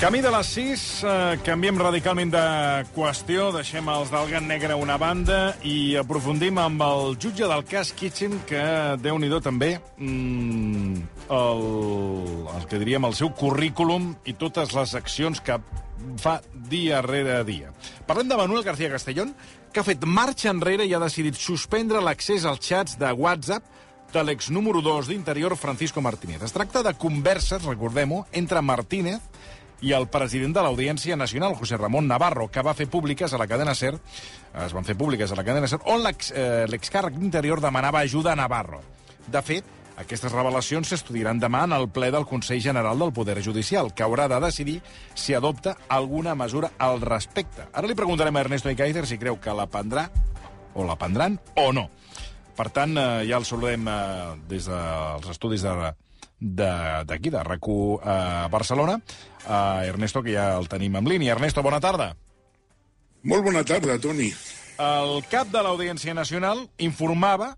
Camí de les 6, eh, canviem radicalment de qüestió, deixem els del gat negre a una banda i aprofundim amb el jutge del cas Kitchen, que, déu nhi també, mm, el, el que diríem el seu currículum i totes les accions que fa dia rere dia. Parlem de Manuel García Castellón, que ha fet marxa enrere i ha decidit suspendre l'accés als xats de WhatsApp de l'ex número 2 d'Interior, Francisco Martínez. Es tracta de converses, recordem-ho, entre Martínez i el president de l'Audiència Nacional, José Ramon Navarro, que va fer públiques a la cadena SER, es van fer públiques a la cadena SER, on eh, l'excàrrec d'Interior demanava ajuda a Navarro. De fet, aquestes revelacions s'estudiaran demà en el ple del Consell General del Poder Judicial, que haurà de decidir si adopta alguna mesura al respecte. Ara li preguntarem a Ernesto Icaizer si creu que la prendrà, o la prendran, o no. Per tant, eh, ja el saludem eh, des dels estudis de d'aquí, de, de RAC1 a Barcelona, a Ernesto, que ja el tenim en línia. Ernesto, bona tarda. Molt bona tarda, Toni. El cap de l'Audiència Nacional informava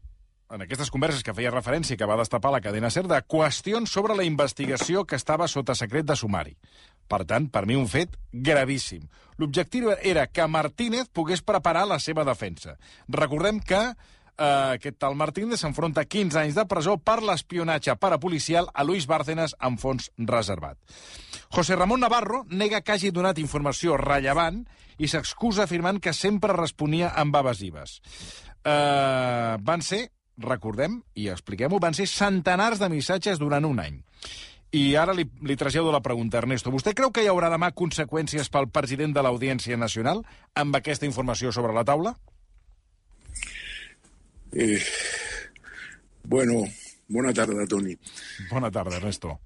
en aquestes converses que feia referència que va destapar la cadena SER de qüestions sobre la investigació que estava sota secret de sumari. Per tant, per mi un fet gravíssim. L'objectiu era que Martínez pogués preparar la seva defensa. Recordem que eh, aquest tal Martínez s'enfronta a 15 anys de presó per l'espionatge parapolicial a Luis Bárcenas amb fons reservat. José Ramón Navarro nega que hagi donat informació rellevant i s'excusa afirmant que sempre responia amb evasives. Eh, van ser, recordem, i expliquem-ho, van ser centenars de missatges durant un any. I ara li, li trasllado la pregunta, Ernesto. Vostè creu que hi haurà demà conseqüències pel president de l'Audiència Nacional amb aquesta informació sobre la taula? Eh, bueno, buena tarde, Tony. Buena tarde, Ernesto.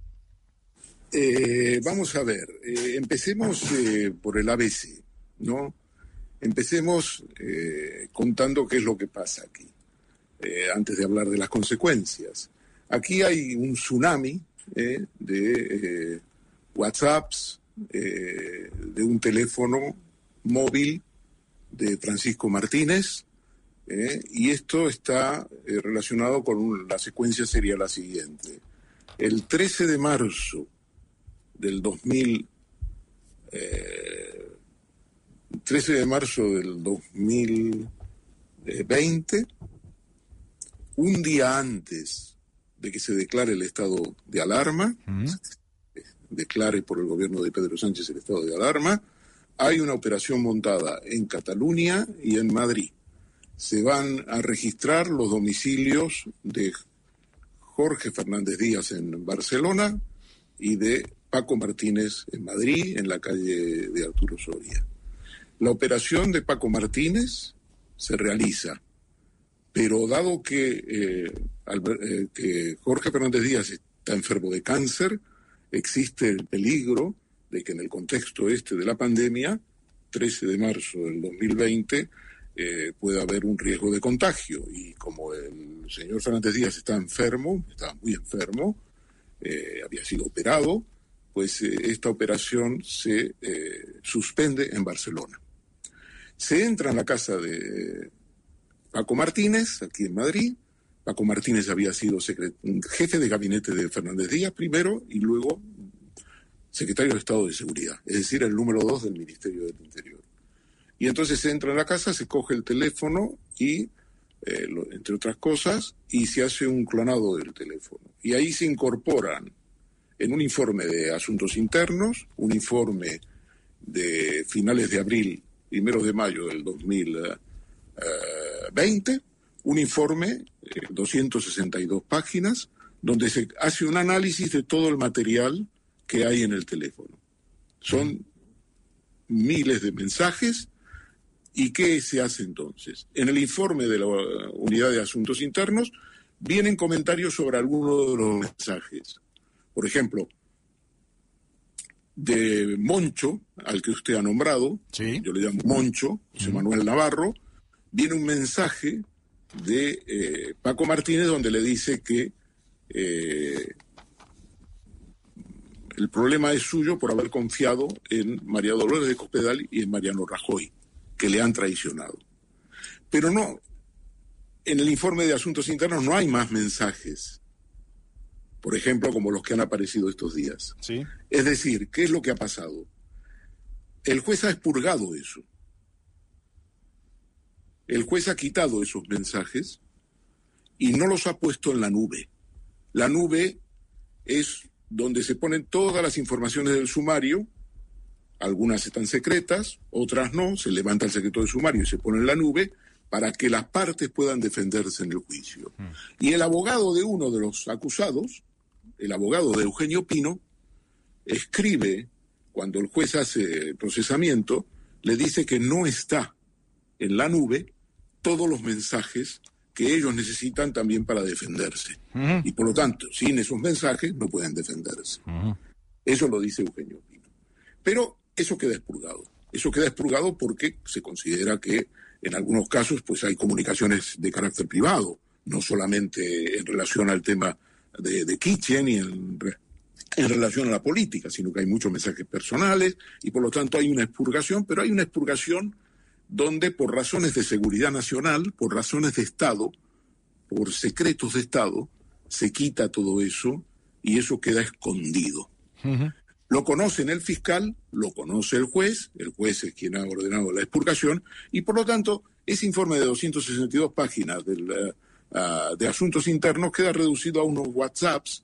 Eh, vamos a ver, eh, empecemos eh, por el ABC, ¿no? Empecemos eh, contando qué es lo que pasa aquí, eh, antes de hablar de las consecuencias. Aquí hay un tsunami eh, de WhatsApps, de un teléfono móvil de Francisco Martínez, eh, y esto está eh, relacionado con un- la secuencia sería la siguiente. El 13 de marzo del 2000, eh, 13 de marzo del 2020, un día antes de que se declare el estado de alarma, declare por el gobierno de Pedro Sánchez el estado de alarma, hay una operación montada en Cataluña y en Madrid. Se van a registrar los domicilios de Jorge Fernández Díaz en Barcelona y de Paco Martínez en Madrid, en la calle de Arturo Soria. La operación de Paco Martínez se realiza, pero dado que, eh, eh, Jorge Fernández Díaz está enfermo de cáncer, existe el peligro de que en el contexto este de la pandemia, 13 de marzo del 2020, eh, pueda haber un riesgo de contagio. Y como el señor Fernández Díaz está enfermo, estaba muy enfermo, eh, había sido operado, pues eh, esta operación se suspende en Barcelona. Se entra en la casa de Paco Martínez, aquí en Madrid. Paco Martínez había sido jefe de gabinete de Fernández Díaz primero y luego secretario de Estado de Seguridad, es decir, el número dos del Ministerio del Interior. Y entonces se entra en la casa, se coge el teléfono y, eh, lo- entre otras cosas, y se hace un clonado del teléfono. Y ahí se incorporan en un informe de asuntos internos, un informe de finales de abril, primeros de mayo del 2020, un informe, eh, 262 páginas, donde se hace un análisis de todo el material que hay en el teléfono. Son miles de mensajes. ¿Y qué se hace entonces? En el informe de la Unidad de Asuntos Internos vienen comentarios sobre algunos de los mensajes. Por ejemplo, de Moncho, al que usted ha nombrado, Sí. yo le llamo Moncho, José Manuel Navarro, viene un mensaje de eh, Paco Martínez donde le dice que eh, el problema es suyo por haber confiado en María Dolores de Cospedal y en Mariano Rajoy, que le han traicionado. Pero no, en el informe de Asuntos Internos no hay más mensajes por ejemplo, como los que han aparecido estos días. Sí. Es decir, ¿qué es lo que ha pasado? El juez ha expurgado eso. El juez ha quitado esos mensajes y no los ha puesto en la nube. La nube es donde se ponen todas las informaciones del sumario, algunas están secretas, otras no, se levanta el secreto del sumario y se pone en la nube para que las partes puedan defenderse en el juicio. Y el abogado de uno de los acusados, el abogado de Eugenio Pino, escribe, cuando el juez hace el procesamiento, le dice que no está en la nube todos los mensajes que ellos necesitan también para defenderse. Y por lo tanto, sin esos mensajes no pueden defenderse. Eso lo dice Eugenio Pino. Pero eso queda expurgado. Eso queda expurgado porque se considera que en algunos casos pues hay comunicaciones de carácter privado, no solamente en relación al tema de, de Kitchen y en, en relación a la política, sino que hay muchos mensajes personales y por lo tanto hay una expurgación, pero hay una expurgación donde por razones de seguridad nacional, por razones de Estado, por secretos de Estado, se quita todo eso y eso queda escondido. Lo conocen el fiscal, lo conoce el juez, el juez es quien ha ordenado la expurgación, y por lo tanto, ese informe de 262 páginas del, uh, de asuntos internos queda reducido a unos WhatsApps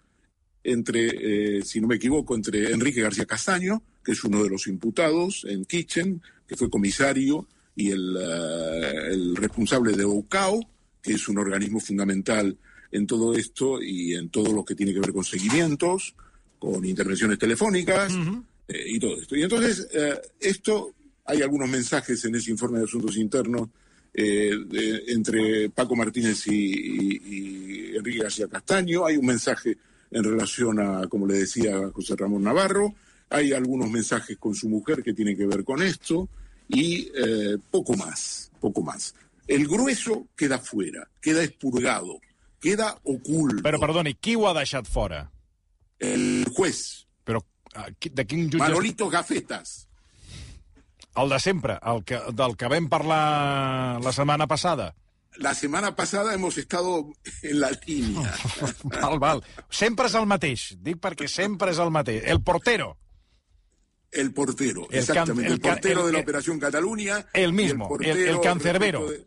entre, eh, si no me equivoco, entre Enrique García Castaño, que es uno de los imputados en Kitchen, que fue comisario, y el, uh, el responsable de OCAO, que es un organismo fundamental en todo esto y en todo lo que tiene que ver con seguimientos, con intervenciones telefónicas uh -huh. eh, y todo esto. Y entonces, eh, esto, hay algunos mensajes en ese informe de asuntos internos eh, de, entre Paco Martínez y, y, y, Enrique García Castaño, hay un mensaje en relación a, como le decía José Ramón Navarro, hay algunos mensajes con su mujer que tienen que ver con esto y poco más, poco más. El grueso queda fuera, queda expurgado, queda oculto. Però, perdoni, qui ho ha fora? El juez. Però de quin jutge... Manolito Gafetas. El de sempre, el que, del que vam parlar la setmana passada. La setmana passada hemos estado en la línia. val, val. Sempre és el mateix. Dic perquè sempre és el mateix. El portero. El portero, el exactamente. Can, el, el, portero el, de la Operación Cataluña. El mismo, el, cancerbero. De,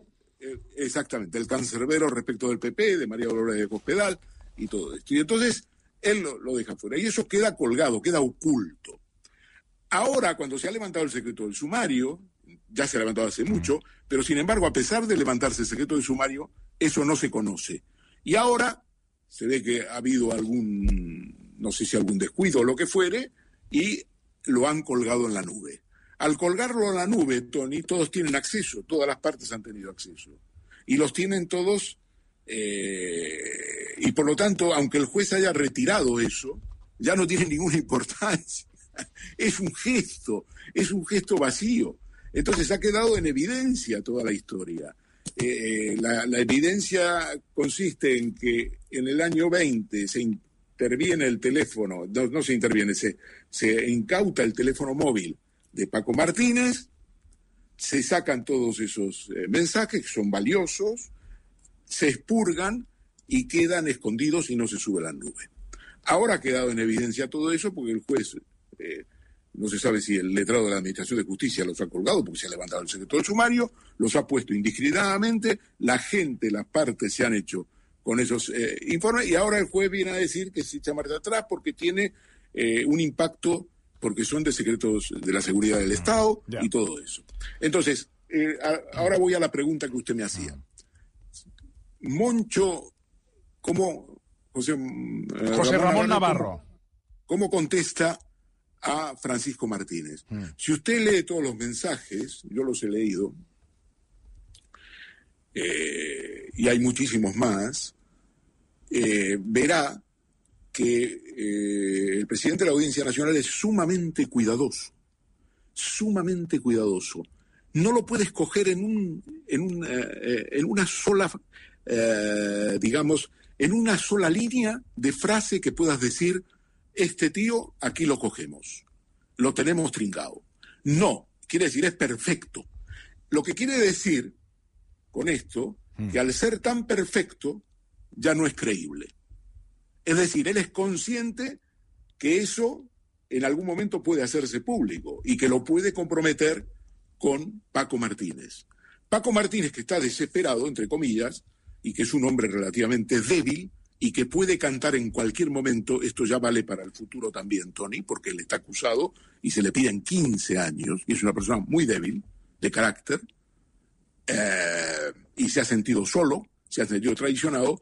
exactamente, el cancerbero respecto del PP, de María Dolores de Cospedal y todo esto. Y entonces él lo, lo, deja fuera. Y eso queda colgado, queda oculto. Ahora, cuando se ha levantado el secreto del sumario, ya se ha levantado hace mucho, pero sin embargo, a pesar de levantarse el secreto del sumario, eso no se conoce. Y ahora se ve que ha habido algún, no sé si algún descuido o lo que fuere, y lo han colgado en la nube. Al colgarlo en la nube, Tony, todos tienen acceso, todas las partes han tenido acceso. Y los tienen todos eh, y por lo tanto, aunque el juez haya retirado eso, ya no tiene ninguna importancia. Es un gesto, es un gesto vacío. Entonces ha quedado en evidencia toda la historia. Eh, la, la, evidencia consiste en que en el año 20 se interviene el teléfono, no, no se interviene, se, se incauta el teléfono móvil de Paco Martínez, se sacan todos esos eh, mensajes que son valiosos, se expurgan y quedan escondidos y no se sube a la nube. Ahora ha quedado en evidencia todo eso porque el juez, eh, no se sabe si el letrado de la Administración de Justicia los ha colgado porque se ha levantado el secreto del sumario, los ha puesto indiscriminadamente, la gente, las partes se han hecho con esos eh, informes y ahora el juez viene a decir que se echa marcha atrás porque tiene eh, un impacto, porque son de secretos de la seguridad del Estado Ya. y todo eso. Entonces, a- ahora voy a la pregunta que usted me hacía. Moncho, ¿cómo, José, eh, José Ramón ¿cómo- Navarro. ¿Cómo contesta a Francisco Martínez? Mm. Si usted lee todos los mensajes, yo los he leído, eh, y hay muchísimos más, eh, verá que eh, el presidente de la Audiencia Nacional es sumamente cuidadoso, sumamente cuidadoso. No lo puede escoger en, un, en, un, en una sola, digamos, en una sola línea de frase que puedas decir, este tío aquí lo cogemos, lo tenemos trincado. No, quiere decir, es perfecto. Lo que quiere decir con esto, que al ser tan perfecto, ya no es creíble. Es decir, él es consciente que eso en algún momento puede hacerse público y que lo puede comprometer con Paco Martínez. Paco Martínez, que está desesperado, entre comillas, y que es un hombre relativamente débil y que puede cantar en cualquier momento, esto ya vale para el futuro también, Tony, porque él está acusado y se le piden 15 años, y es una persona muy débil de carácter, eh, y se ha sentido solo, se ha sentido traicionado,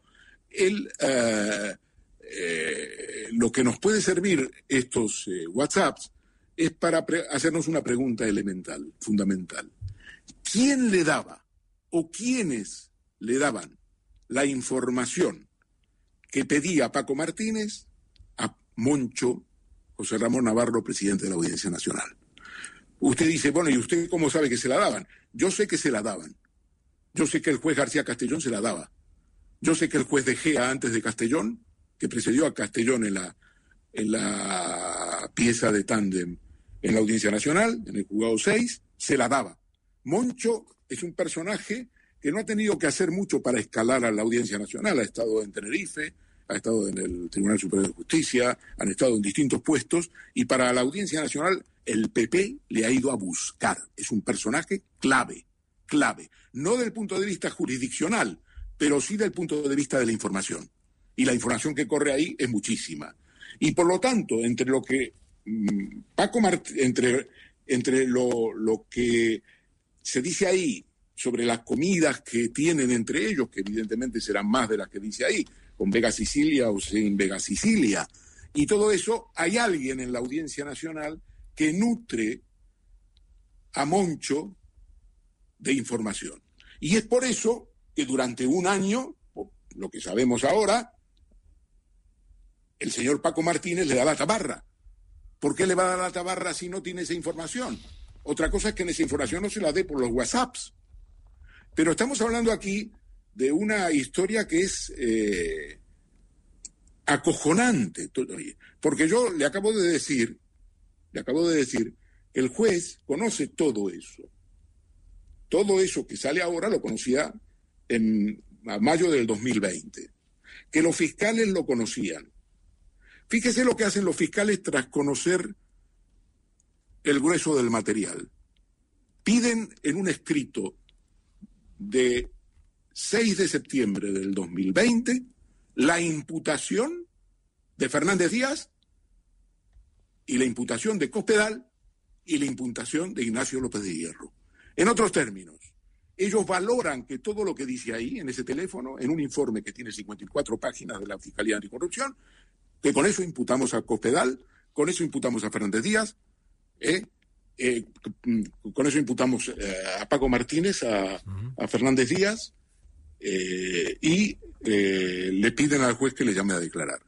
él, eh, eh, lo que nos puede servir estos WhatsApps es para hacernos una pregunta elemental, fundamental. ¿Quién le daba o quiénes le daban la información que pedía Paco Martínez a Moncho José Ramón Navarro, presidente de la Audiencia Nacional? Usted dice, bueno, ¿y usted cómo sabe que se la daban? Yo sé que se la daban. Yo sé que el juez García Castellón se la daba. Yo sé que el juez de Gea antes de Castellón, que precedió a Castellón en la, en la pieza de tándem en la Audiencia Nacional, en el juzgado 6, se la daba. Moncho es un personaje que no ha tenido que hacer mucho para escalar a la Audiencia Nacional. Ha estado en Tenerife, ha estado en el Tribunal Superior de Justicia, han estado en distintos puestos y para la Audiencia Nacional el PP le ha ido a buscar. Es un personaje clave, clave. No desde el punto de vista jurisdiccional, pero sí del punto de vista de la información. Y la información que corre ahí es muchísima. Y por lo tanto, entre lo que mm, Paco Mart entre, entre lo, lo que se dice ahí sobre las comidas que tienen entre ellos, que evidentemente serán más de las que dice ahí, con Vega Sicilia o sin Vega Sicilia. Y todo eso, hay alguien en la Audiencia Nacional que nutre a Moncho de información. Y es por eso que durante un año, lo que sabemos ahora, el señor Paco Martínez le da la tabarra. ¿Por qué le va a dar la tabarra si no tiene esa información? Otra cosa es que en esa información no se la dé por los WhatsApps. Pero estamos hablando aquí de una historia que es eh, acojonante. Porque yo le acabo de decir, le acabo de decir, que el juez conoce todo eso. Todo eso que sale ahora lo conocía en mayo del 2020. Que los fiscales lo conocían. Fíjese lo que hacen los fiscales tras conocer el grueso del material. Piden en un escrito de 6 de septiembre del 2020 la imputación de Fernández Díaz y la imputación de Cospedal y la imputación de Ignacio López de Hierro. En otros términos, ellos valoran que todo lo que dice ahí, en ese teléfono, en un informe que tiene 54 páginas de la Fiscalía Anticorrupción, que con eso imputamos a Cospedal, con eso imputamos a Fernández Díaz, ¿eh? Eh, con eso imputamos eh, a Paco Martínez, a, Fernández Díaz, eh, y le piden al juez que le llame a declarar.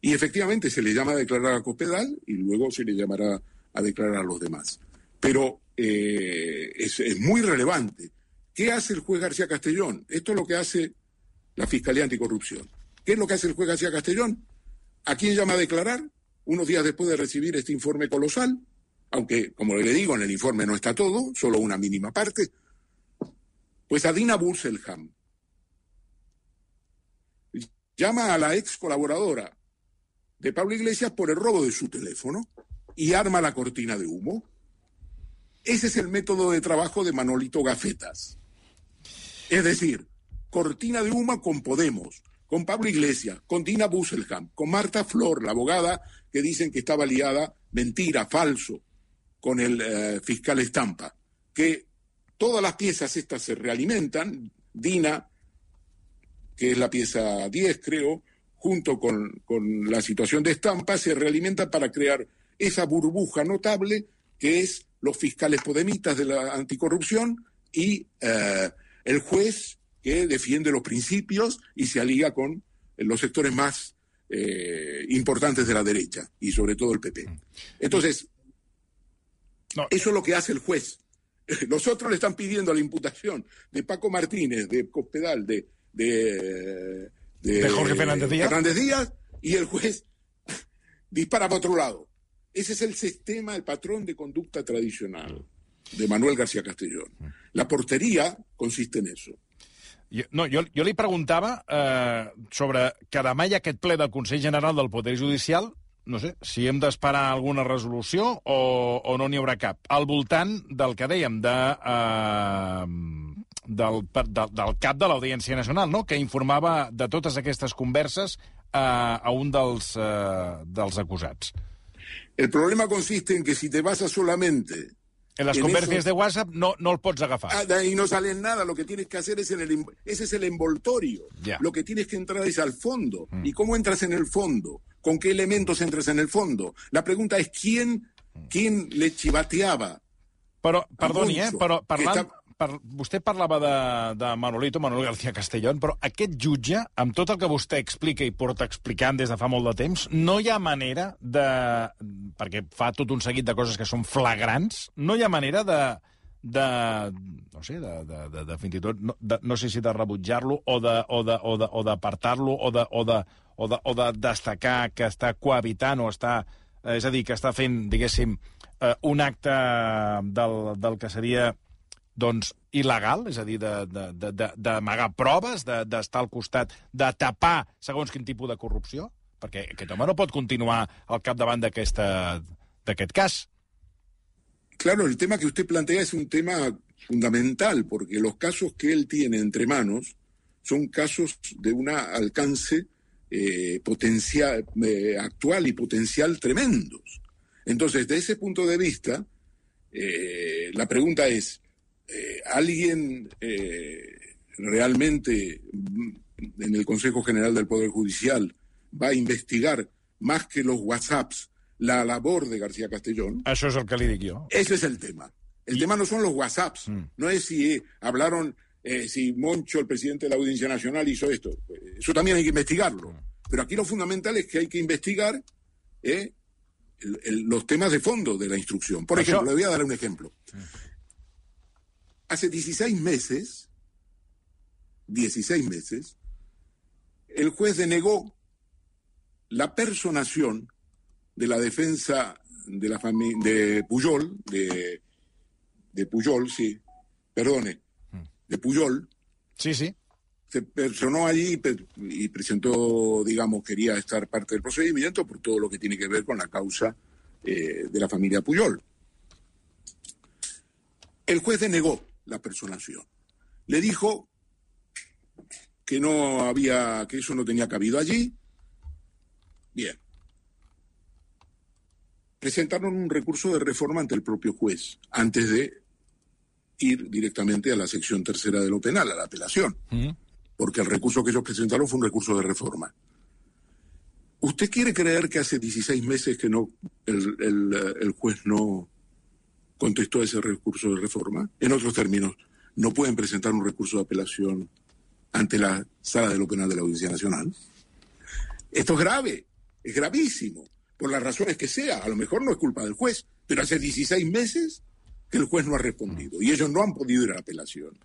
Y efectivamente se le llama a declarar a Cospedal y luego se le llamará a declarar a los demás. Pero es, es, muy relevante. ¿Qué hace el juez García Castellón? Esto es lo que hace la Fiscalía Anticorrupción. ¿Qué es lo que hace el juez García Castellón? ¿A quién llama a declarar? Unos días después de recibir este informe colosal, aunque, como le digo, en el informe no está todo, solo una mínima parte, pues a Dina Burselham llama a la ex colaboradora de Pablo Iglesias por el robo de su teléfono y arma la cortina de humo. Ese es el método de trabajo de Manolito Gafetas. Es decir, cortina de humo con Podemos, con Pablo Iglesias, con Dina Busselham, con Marta Flor, la abogada que dicen que estaba liada, mentira, falso, con el eh, fiscal Estampa, que todas las piezas estas se realimentan, Dina, que es la pieza 10 creo, junto con, la situación de Estampa, se realimentan para crear esa burbuja notable que es los fiscales podemitas de la anticorrupción y eh, el juez que defiende los principios y se alía con los sectores más eh, importantes de la derecha y sobre todo el PP. Entonces, eso es lo que hace el juez. Los otros le están pidiendo la imputación de Paco Martínez, de Cospedal, de, de, de, Jorge Fernández Díaz. Fernández Díaz, y el juez dispara para otro lado. Ese es el sistema, el patrón de conducta tradicional de Manuel García Castellón. La portería consiste en eso. Jo, no, jo, jo li preguntava eh, sobre que demà hi ha aquest ple del Consell General del Poder Judicial, no sé, si hem d'esperar alguna resolució o, o no n'hi haurà cap. Al voltant del que dèiem, de, eh, del, de, del cap de l'Audiència Nacional, no? que informava de totes aquestes converses eh, a un dels, eh, dels acusats. El problema consiste en que si te basas solamente En las En converses eso- de WhatsApp no, no el pots agafar. Ah, de ahí no sale nada, lo que tienes que hacer es en el, em- ese es el envoltorio. Lo que tienes que entrar es al fondo. ¿Y cómo entras en el fondo? ¿Con qué elementos entras en el fondo? La pregunta es quién, quién le chivateaba. Però, perdoni, eh, però parlant, per, vostè parlava de, de Manolito, Manuel García Castellón, però aquest jutge, amb tot el que vostè explica i porta explicant des de fa molt de temps, no hi ha manera de... perquè fa tot un seguit de coses que són flagrants, no hi ha manera de de, no sé, de, de, de, de fins i tot, no, de, no sé si de rebutjar-lo o de, o de, o de, o d'apartar-lo o de, o de, o de, o de destacar que està cohabitant o està, eh, és a dir, que està fent, diguéssim, eh, un acte del, del que seria doncs, il·legal, és a dir, d'amagar de, de, de, proves, de- d'estar al costat, de tapar segons quin tipus de corrupció? Perquè aquest home no pot continuar al capdavant d'aquest cas. Claro, el tema que usted plantea es un tema fundamental, porque los casos que él tiene entre manos son casos de un alcance eh, potencial, eh, actual y potencial tremendos. Entonces, de ese punto de vista, eh, la pregunta es, eh, ¿alguien eh, realmente mm, en el Consejo General del Poder Judicial va a investigar más que los WhatsApps la labor de García Castellón? El que li dic jo. Ese es el tema. El tema no son los WhatsApps, no es si eh, hablaron, eh, si Moncho, el presidente de la Audiencia Nacional, hizo esto. Eso también hay que investigarlo. Pero aquí lo fundamental es que hay que investigar eh, el- el- los temas de fondo de la instrucción. Por ejemplo, le voy a dar un ejemplo. Hace 16 meses, 16 meses, el juez denegó la personación de la defensa de la familia de Puyol, de, de Puyol, sí, perdone, de Puyol, Sí, sí. se personó allí y presentó, digamos, quería estar parte del procedimiento por todo lo que tiene que ver con la causa eh, de la familia Puyol. El juez denegó la personación. Le dijo que no había, que eso no tenía cabido allí. Bien. Presentaron un recurso de reforma ante el propio juez antes de ir directamente a la sección tercera de lo penal, a la apelación porque el recurso que ellos presentaron fue un recurso de reforma. ¿Usted quiere creer que hace 16 meses que no el, el, el juez no contestó ese recurso de reforma? En otros términos, no pueden presentar un recurso de apelación ante la sala de lo penal de la Audiencia Nacional. Esto es grave, es gravísimo, por las razones que sea. A lo mejor no es culpa del juez, pero hace 16 meses que el juez no ha respondido y ellos no han podido ir a la apelación.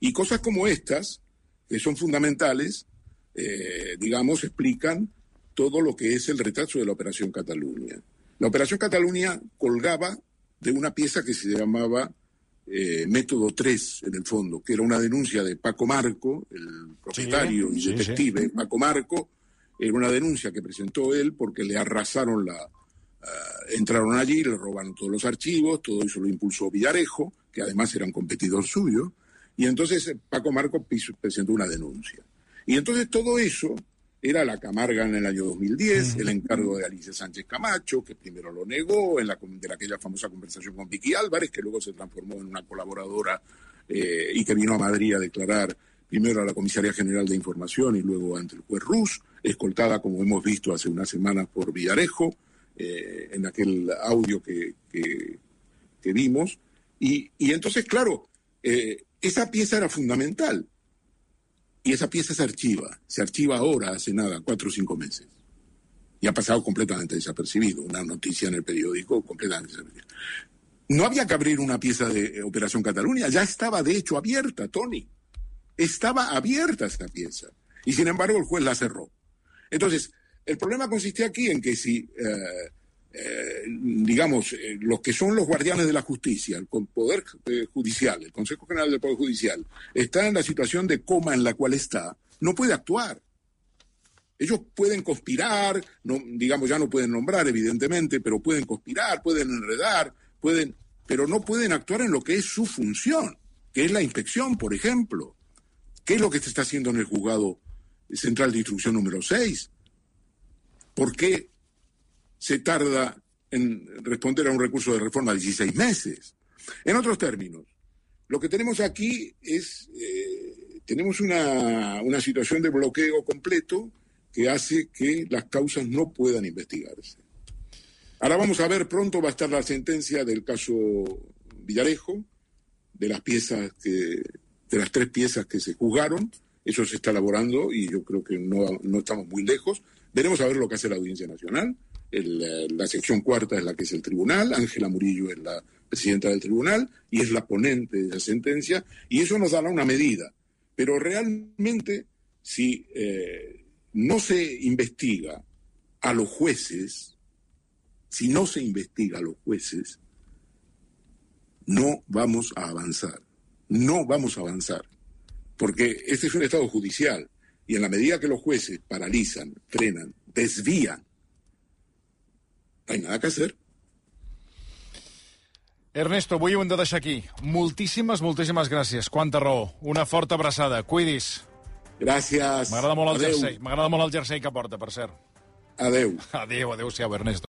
Y cosas como estas, que son fundamentales, eh, digamos, explican todo lo que es el retraso de la Operación Cataluña. La Operación Cataluña colgaba de una pieza que se llamaba eh, Método 3, en el fondo, que era una denuncia de Paco Marco, el propietario sí, y sí. detective Paco Marco, era una denuncia que presentó él porque le arrasaron la, Ah, entraron allí, le robaron todos los archivos, todo eso lo impulsó Villarejo, que además era un competidor suyo, y entonces eh, Paco Marco presentó una denuncia. Y entonces todo eso era la Camarga en el año 2010, el encargo de Alicia Sánchez Camacho, que primero lo negó en la, de aquella famosa conversación con Vicky Álvarez, que luego se transformó en una colaboradora eh, y que vino a Madrid a declarar primero a la Comisaría General de Información y luego ante el juez Rus, escoltada, como hemos visto hace unas semanas, por Villarejo, eh, en aquel audio que, que- que vimos. Y, y entonces, claro, eh, esa pieza era fundamental. Y esa pieza se archiva. Se archiva ahora, hace nada, cuatro o cinco meses. Y ha pasado completamente desapercibido. Una noticia en el periódico completamente desapercibida. No había que abrir una pieza de eh, Operación Cataluña. Ya estaba, de hecho, abierta, Tony. Estaba abierta esa pieza. Y sin embargo, el juez la cerró. Entonces, el problema consiste aquí en que si eh, eh, digamos, eh, los que son los guardianes de la justicia, el Poder eh, Judicial, el Consejo General del Poder Judicial, está en la situación de coma en la cual está, no puede actuar. Ellos pueden conspirar, no, digamos, ya no pueden nombrar, evidentemente, pero pueden conspirar, pueden enredar, pueden, pero no pueden actuar en lo que es su función, que es la inspección, por ejemplo. ¿Qué es lo que se está haciendo en el juzgado central de instrucción número 6? ¿Por qué se tarda en responder a un recurso de reforma 16 meses. En otros términos, lo que tenemos aquí es, eh, tenemos una, una situación de bloqueo completo que hace que las causas no puedan investigarse. Ahora vamos a ver, pronto va a estar la sentencia del caso Villarejo, de las piezas que, de las tres piezas que se juzgaron, eso se está elaborando y yo creo que no, no estamos muy lejos. Veremos a ver lo que hace la Audiencia Nacional. Eh, la sección cuarta es la que es el tribunal, Ángela Murillo es la presidenta del tribunal y es la ponente de esa sentencia, y eso nos dará una medida. Pero realmente, si eh, no se investiga a los jueces, si no se investiga a los jueces, no vamos a avanzar. No vamos a avanzar. Porque este es un Estado judicial y en la medida que los jueces paralizan, frenan, desvían hay nada que hacer. Ernesto, avui ho hem de deixar aquí. Moltíssimes, moltíssimes gràcies. Quanta raó. Una forta abraçada. Cuidis. Gràcies. M'agrada molt el Adeu. jersei. M'agrada molt el jersei que porta, per cert. Adeu. Adéu, adéu-siau, Ernesto.